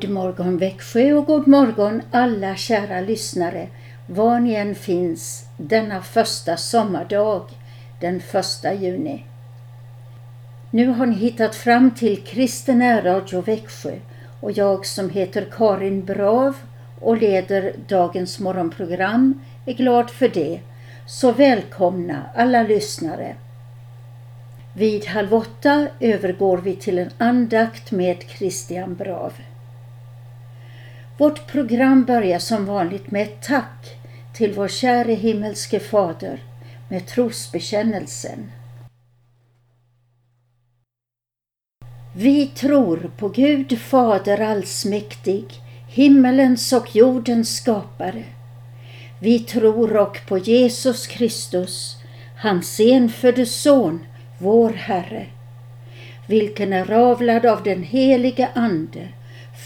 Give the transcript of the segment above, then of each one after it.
God morgon Växjö och god morgon alla kära lyssnare var ni än finns denna första sommardag den första juni. Nu har ni hittat fram till Kristen Radio Växjö och jag som heter Karin Brav och leder dagens morgonprogram är glad för det. Så välkomna alla lyssnare. Vid halv åtta övergår vi till en andakt med Christian Brav. Vårt program börjar som vanligt med ett tack till vår käre himmelske Fader med trosbekännelsen. Vi tror på Gud Fader allsmäktig, himmelens och jordens skapare. Vi tror och på Jesus Kristus, hans enfödde Son, vår Herre, vilken är avlad av den helige Ande,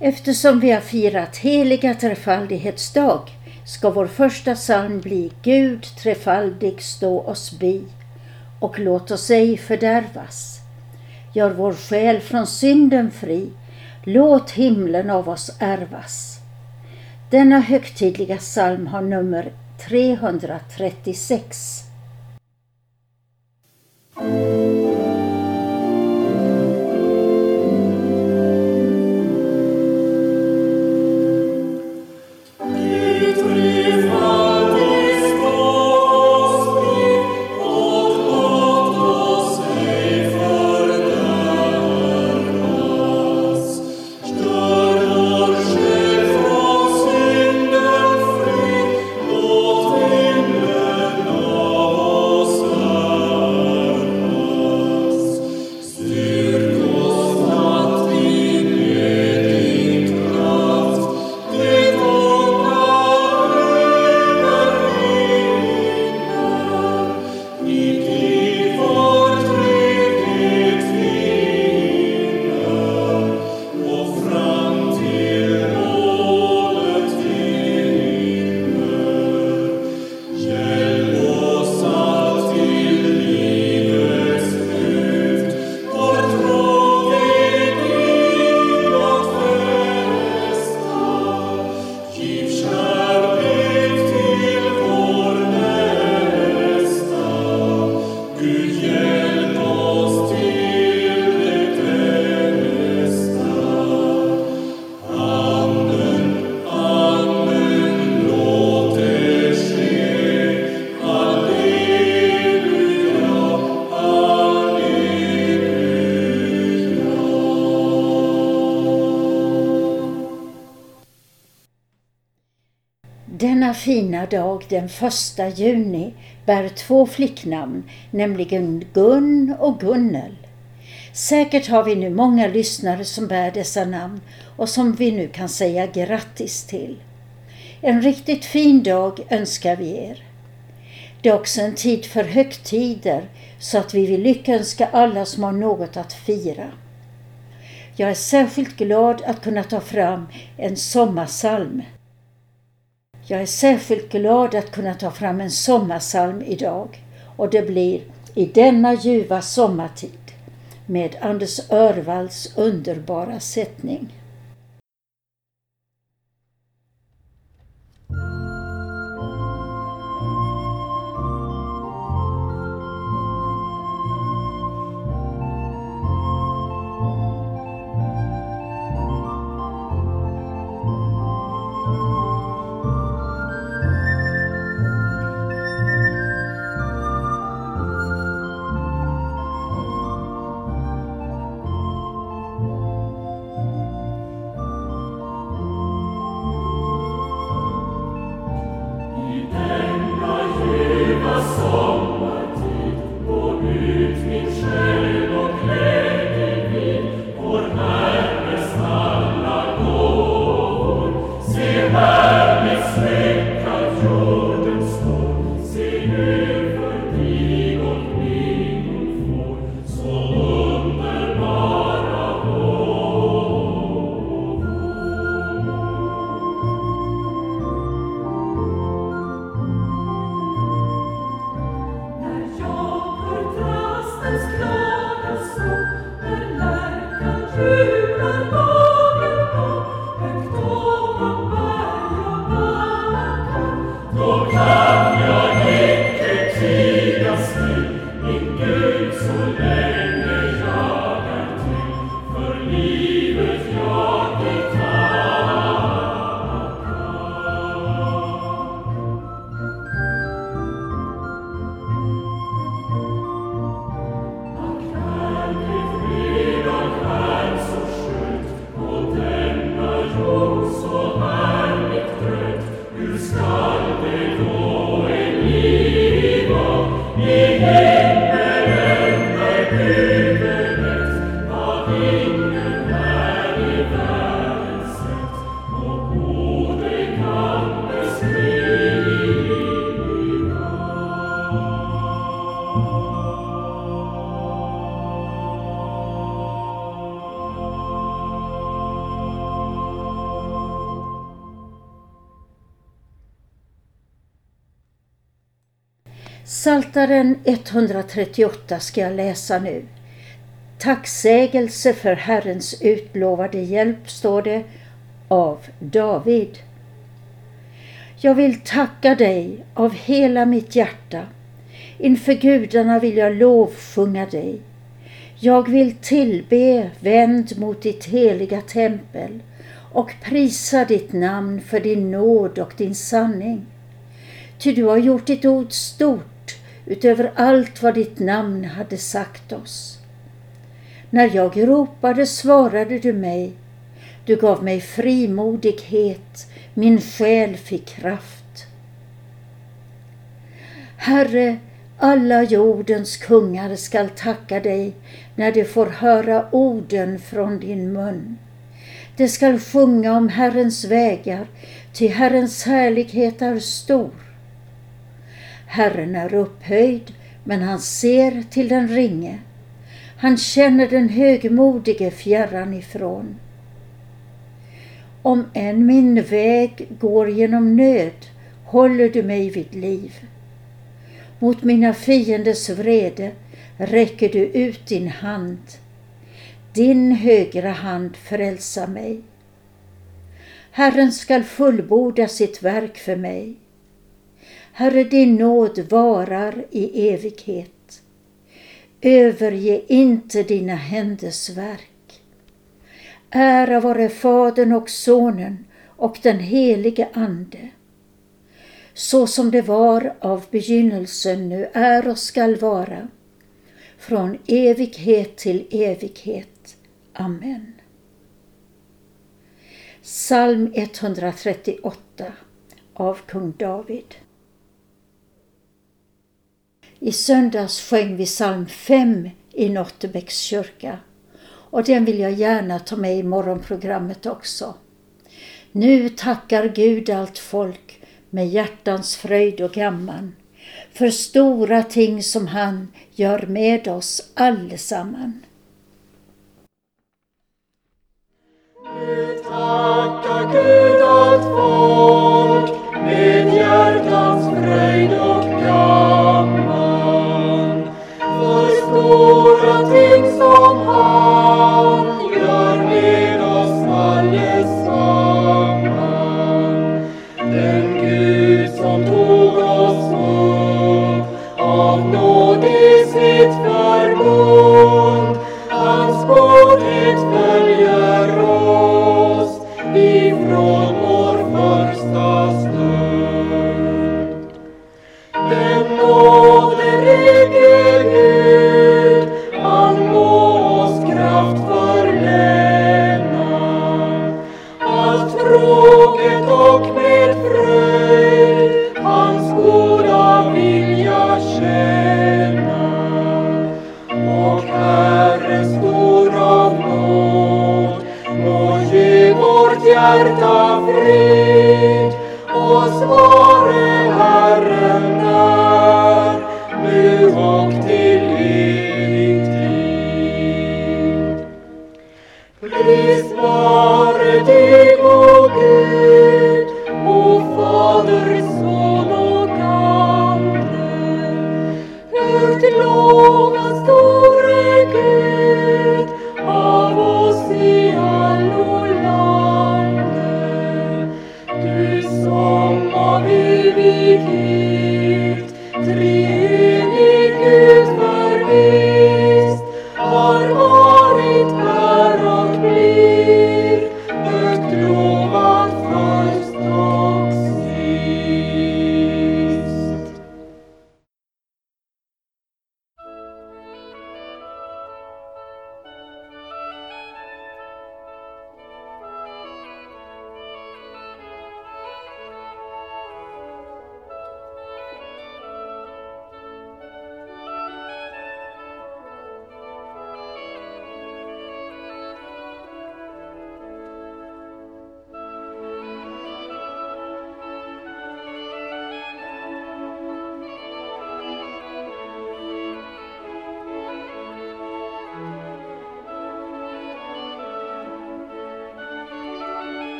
Eftersom vi har firat heliga trefaldighetsdag ska vår första psalm bli Gud trefaldig stå oss bi och låt oss ej fördärvas. Gör vår själ från synden fri, låt himlen av oss ärvas. Denna högtidliga psalm har nummer 336. Dag den första juni bär två flicknamn, nämligen Gun och Gunnel. Säkert har vi nu många lyssnare som bär dessa namn och som vi nu kan säga grattis till. En riktigt fin dag önskar vi er. Det är också en tid för högtider så att vi vill lyckönska alla som har något att fira. Jag är särskilt glad att kunna ta fram en sommarsalm jag är särskilt glad att kunna ta fram en sommarsalm idag och det blir I denna ljuva sommartid med Anders Örvalls underbara sättning. Saltaren 138 ska jag läsa nu. Tacksägelse för Herrens utlovade hjälp, står det, av David. Jag vill tacka dig av hela mitt hjärta. Inför gudarna vill jag lovsjunga dig. Jag vill tillbe vänd mot ditt heliga tempel och prisa ditt namn för din nåd och din sanning. Ty du har gjort ditt ord stort utöver allt vad ditt namn hade sagt oss. När jag ropade svarade du mig. Du gav mig frimodighet, min själ fick kraft. Herre, alla jordens kungar skall tacka dig när de får höra orden från din mun. De skall sjunga om Herrens vägar, ty Herrens härlighet är stor. Herren är upphöjd, men han ser till den ringe. Han känner den högmodige fjärran ifrån. Om än min väg går genom nöd håller du mig vid liv. Mot mina fienders vrede räcker du ut din hand. Din högra hand frälsar mig. Herren skall fullborda sitt verk för mig. Herre, din nåd varar i evighet. Överge inte dina händers verk. Ära vare Fadern och Sonen och den helige Ande. Så som det var av begynnelsen, nu är och skall vara, från evighet till evighet. Amen. Psalm 138 av kung David. I söndags sjöng vi psalm 5 i Nottebäcks kyrka och den vill jag gärna ta med i morgonprogrammet också. Nu tackar Gud allt folk med hjärtans fröjd och gamman för stora ting som han gör med oss allesamman. Nu tackar Gud allt folk med hjärtans fröjd och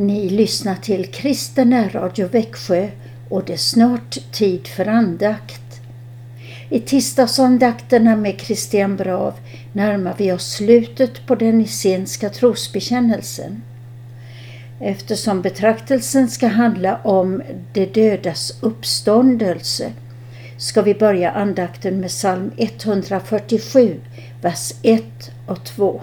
Ni lyssnar till Kristen Radio Växjö och det är snart tid för andakt. I tisdagsandakterna med Christian Brav närmar vi oss slutet på den essenska trosbekännelsen. Eftersom betraktelsen ska handla om de dödas uppståndelse ska vi börja andakten med psalm 147, vers 1 och 2.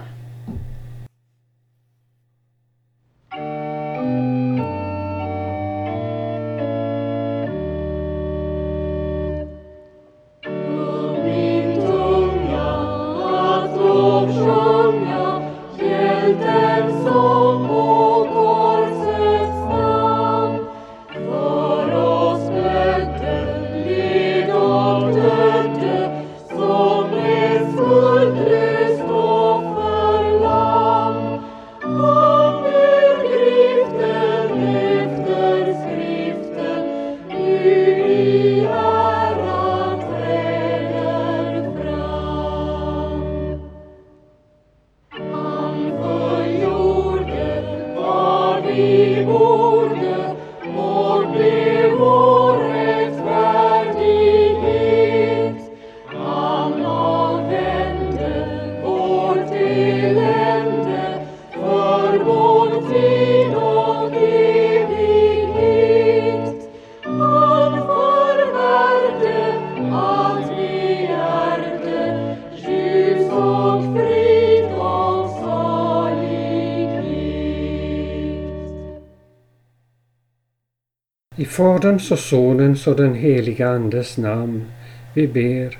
I Faderns och Sonens och den heliga Andes namn vi ber.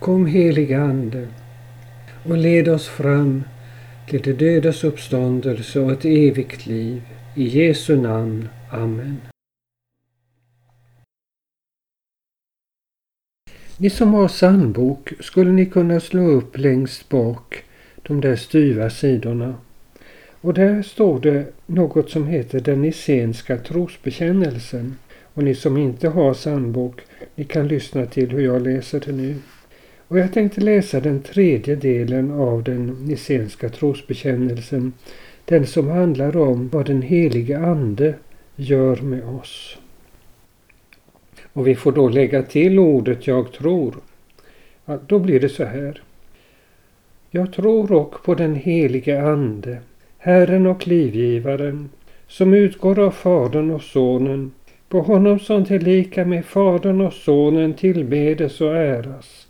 Kom heliga Ande och led oss fram till det dödas uppståndelse och ett evigt liv. I Jesu namn. Amen. Ni som har sandbok, skulle ni kunna slå upp längst bak de där styva sidorna. Och där står det något som heter den nicenska trosbekännelsen. Och ni som inte har sandbok, ni kan lyssna till hur jag läser det nu. Och jag tänkte läsa den tredje delen av den nicenska trosbekännelsen. Den som handlar om vad den helige Ande gör med oss. Och vi får då lägga till ordet jag tror. Ja, då blir det så här. Jag tror och på den helige Ande, Herren och livgivaren, som utgår av Fadern och Sonen, på honom som tillika med Fadern och Sonen tillbedes och äras,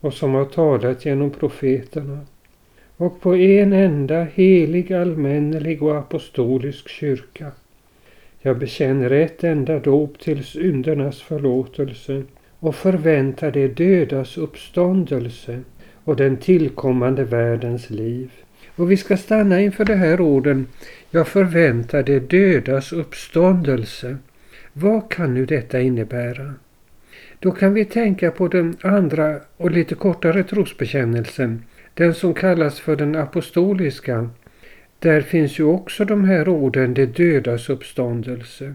och som har talat genom profeterna, och på en enda helig, allmännelig och apostolisk kyrka. Jag bekänner ett enda dop till syndernas förlåtelse och förväntar det dödas uppståndelse och den tillkommande världens liv. Och vi ska stanna inför de här orden. Jag förväntar det dödas uppståndelse. Vad kan nu detta innebära? Då kan vi tänka på den andra och lite kortare trosbekännelsen, den som kallas för den apostoliska. Där finns ju också de här orden, det dödas uppståndelse.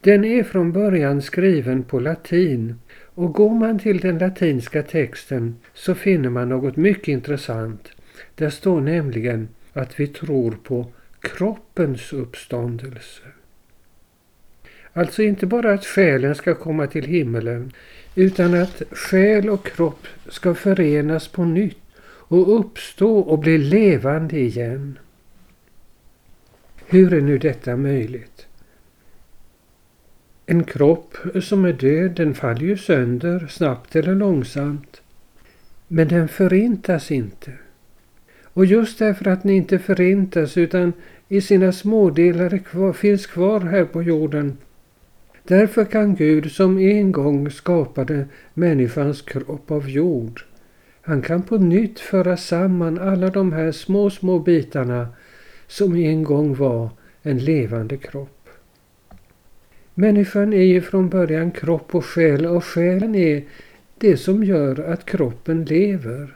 Den är från början skriven på latin och går man till den latinska texten så finner man något mycket intressant. Där står nämligen att vi tror på kroppens uppståndelse. Alltså inte bara att själen ska komma till himmelen utan att själ och kropp ska förenas på nytt och uppstå och bli levande igen. Hur är nu detta möjligt? En kropp som är död den faller ju sönder snabbt eller långsamt. Men den förintas inte. Och just därför att ni inte förintas utan i sina smådelar kvar, finns kvar här på jorden. Därför kan Gud som en gång skapade människans kropp av jord. Han kan på nytt föra samman alla de här små, små bitarna som en gång var en levande kropp. Människan är ju från början kropp och själ och själen är det som gör att kroppen lever.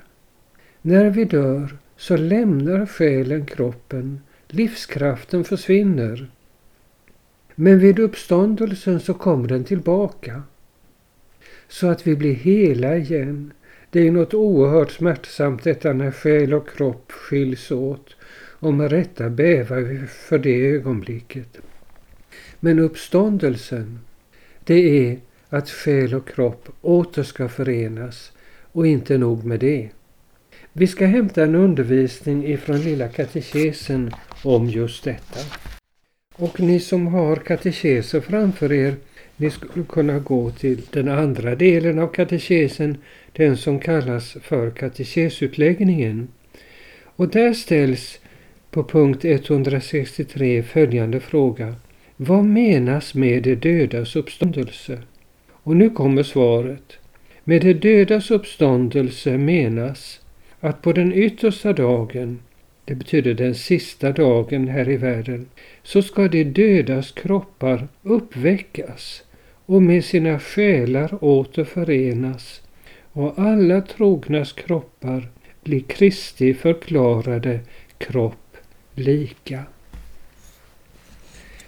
När vi dör så lämnar själen kroppen, livskraften försvinner. Men vid uppståndelsen så kommer den tillbaka. Så att vi blir hela igen. Det är något oerhört smärtsamt detta när själ och kropp skiljs åt. och med rätta bävar vi för det ögonblicket. Men uppståndelsen, det är att själ och kropp åter ska förenas och inte nog med det. Vi ska hämta en undervisning ifrån Lilla katekesen om just detta. Och ni som har katekeser framför er, ni skulle kunna gå till den andra delen av katekesen, den som kallas för katekesutläggningen. Och där ställs på punkt 163 följande fråga. Vad menas med de dödas uppståndelse? Och nu kommer svaret. Med de dödas uppståndelse menas att på den yttersta dagen, det betyder den sista dagen här i världen, så ska de dödas kroppar uppväckas och med sina själar åter förenas och alla trognas kroppar blir Kristi förklarade kropp lika.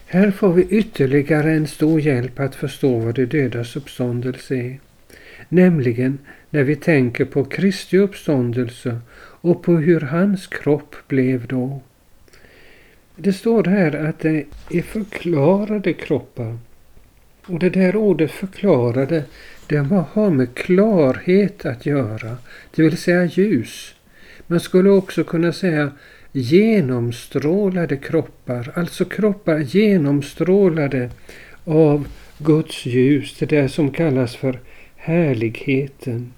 Här får vi ytterligare en stor hjälp att förstå vad de dödas uppståndelse är. Nämligen när vi tänker på Kristi uppståndelse och på hur hans kropp blev då. Det står här att det är förklarade kroppar. Och det där ordet förklarade, det har med klarhet att göra, det vill säga ljus. Man skulle också kunna säga genomstrålade kroppar, alltså kroppar genomstrålade av Guds ljus, det där som kallas för härligheten.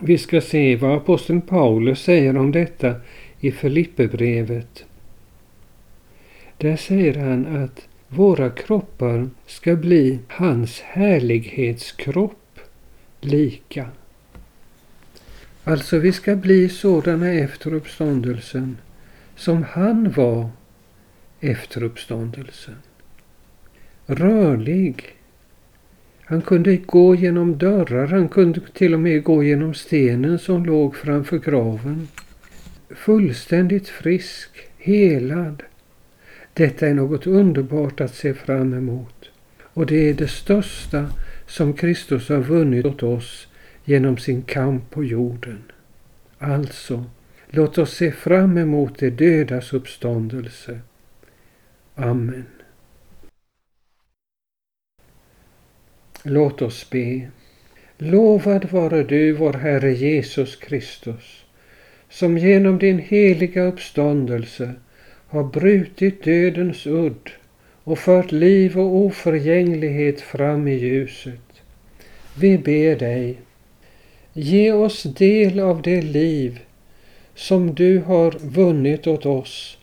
Vi ska se vad aposteln Paulus säger om detta i Filipperbrevet. Där säger han att våra kroppar ska bli hans härlighetskropp lika. Alltså vi ska bli sådana efter uppståndelsen som han var efter uppståndelsen. Rörlig. Han kunde gå genom dörrar, han kunde till och med gå genom stenen som låg framför graven. Fullständigt frisk, helad. Detta är något underbart att se fram emot. Och det är det största som Kristus har vunnit åt oss genom sin kamp på jorden. Alltså, låt oss se fram emot de dödas uppståndelse. Amen. Låt oss be. Lovad vare du, vår Herre Jesus Kristus, som genom din heliga uppståndelse har brutit dödens udd och fört liv och oförgänglighet fram i ljuset. Vi ber dig, Ge oss del av det liv som du har vunnit åt oss.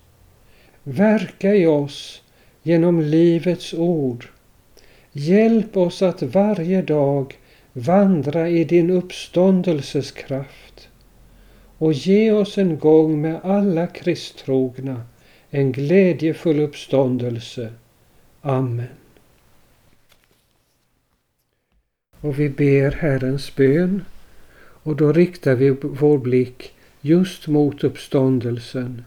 Verka i oss genom livets ord. Hjälp oss att varje dag vandra i din uppståndelses kraft och ge oss en gång med alla kristtrogna en glädjefull uppståndelse. Amen. Och vi ber Herrens bön och då riktar vi vår blick just mot uppståndelsen.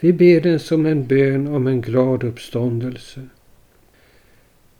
Vi ber den som en bön om en glad uppståndelse.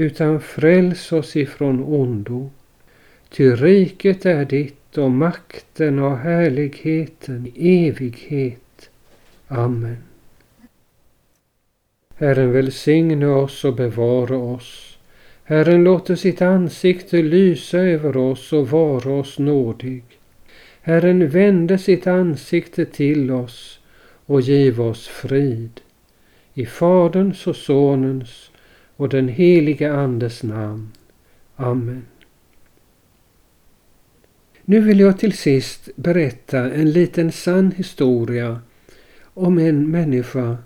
utan fräls oss ifrån ondo. Ty riket är ditt och makten och härligheten i evighet. Amen. Herren välsigne oss och bevara oss. Herren låter sitt ansikte lysa över oss och vara oss nådig. Herren vände sitt ansikte till oss och giv oss frid. I Faderns och Sonens och den helige Andes namn. Amen. Nu vill jag till sist berätta en liten sann historia om en människa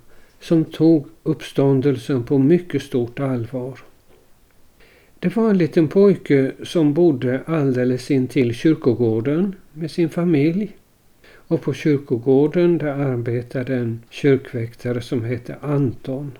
som tog uppståndelsen på mycket stort allvar. Det var en liten pojke som bodde alldeles intill kyrkogården med sin familj. och på kyrkogården där arbetade en kyrkväktare som hette Anton.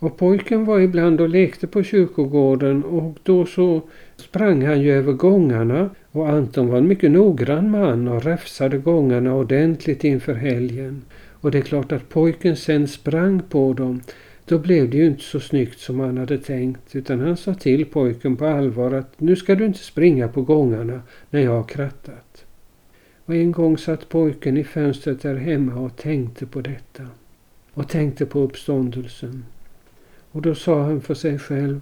Och pojken var ibland och lekte på kyrkogården och då så sprang han ju över gångarna och Anton var en mycket noggrann man och räfsade gångarna ordentligt inför helgen. Och det är klart att pojken sen sprang på dem. Då blev det ju inte så snyggt som han hade tänkt utan han sa till pojken på allvar att nu ska du inte springa på gångarna när jag har krattat. Och en gång satt pojken i fönstret där hemma och tänkte på detta. Och tänkte på uppståndelsen. Och då sa han för sig själv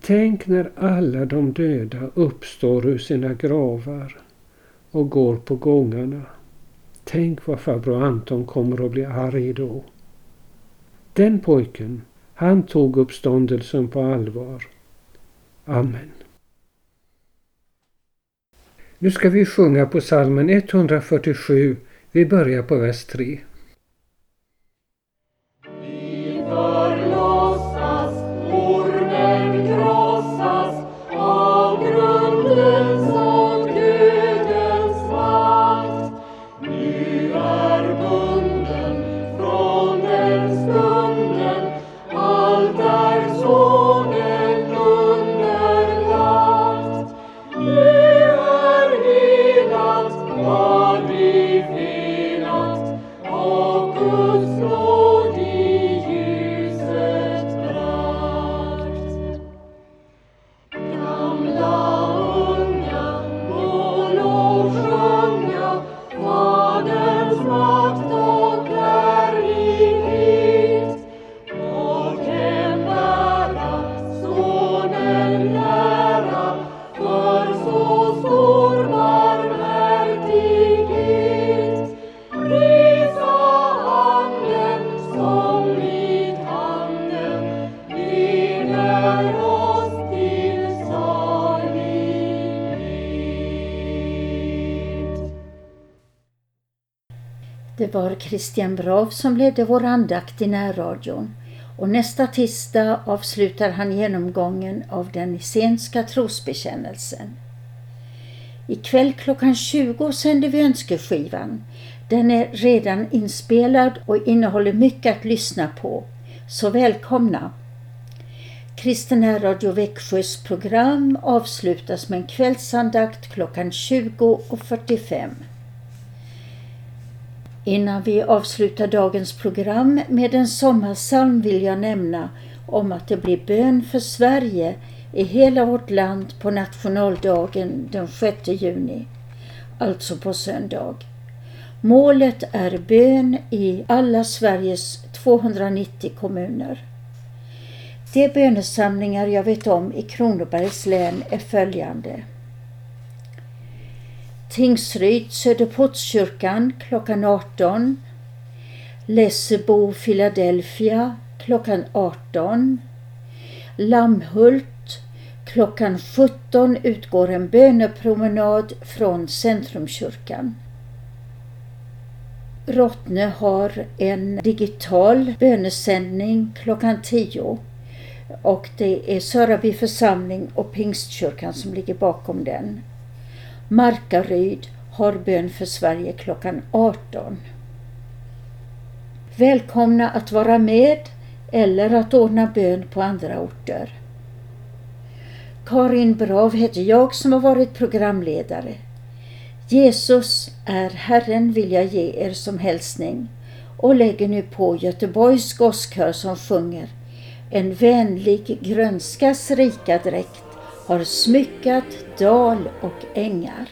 Tänk när alla de döda uppstår ur sina gravar och går på gångarna. Tänk vad farbror Anton kommer att bli arg då. Den pojken, han tog uppståndelsen på allvar. Amen. Nu ska vi sjunga på salmen 147. Vi börjar på vers 3. Det var Christian Brav som ledde vår andakt i närradion och nästa tisdag avslutar han genomgången av den isenska trosbekännelsen. Ikväll klockan 20 sänder vi önskeskivan. Den är redan inspelad och innehåller mycket att lyssna på. Så välkomna! Kristen Radio Växjös program avslutas med en kvällsandakt klockan 20.45. Innan vi avslutar dagens program med en sommarsalm vill jag nämna om att det blir bön för Sverige i hela vårt land på nationaldagen den 6 juni, alltså på söndag. Målet är bön i alla Sveriges 290 kommuner. De bönesamlingar jag vet om i Kronobergs län är följande. Tingsryd, Söderportskyrkan klockan 18. Lessebo, Philadelphia klockan 18. Lammhult klockan 17 utgår en bönepromenad från Centrumkyrkan. Rottne har en digital bönesändning klockan 10 och det är Söraby församling och Pingstkyrkan som ligger bakom den. Markaryd har bön för Sverige klockan 18. Välkomna att vara med eller att ordna bön på andra orter. Karin Brav heter jag som har varit programledare. Jesus är Herren vill jag ge er som hälsning och lägger nu på Göteborgs gosskör som sjunger En vänlig grönskas rika dräkt har smyckat dal och ängar.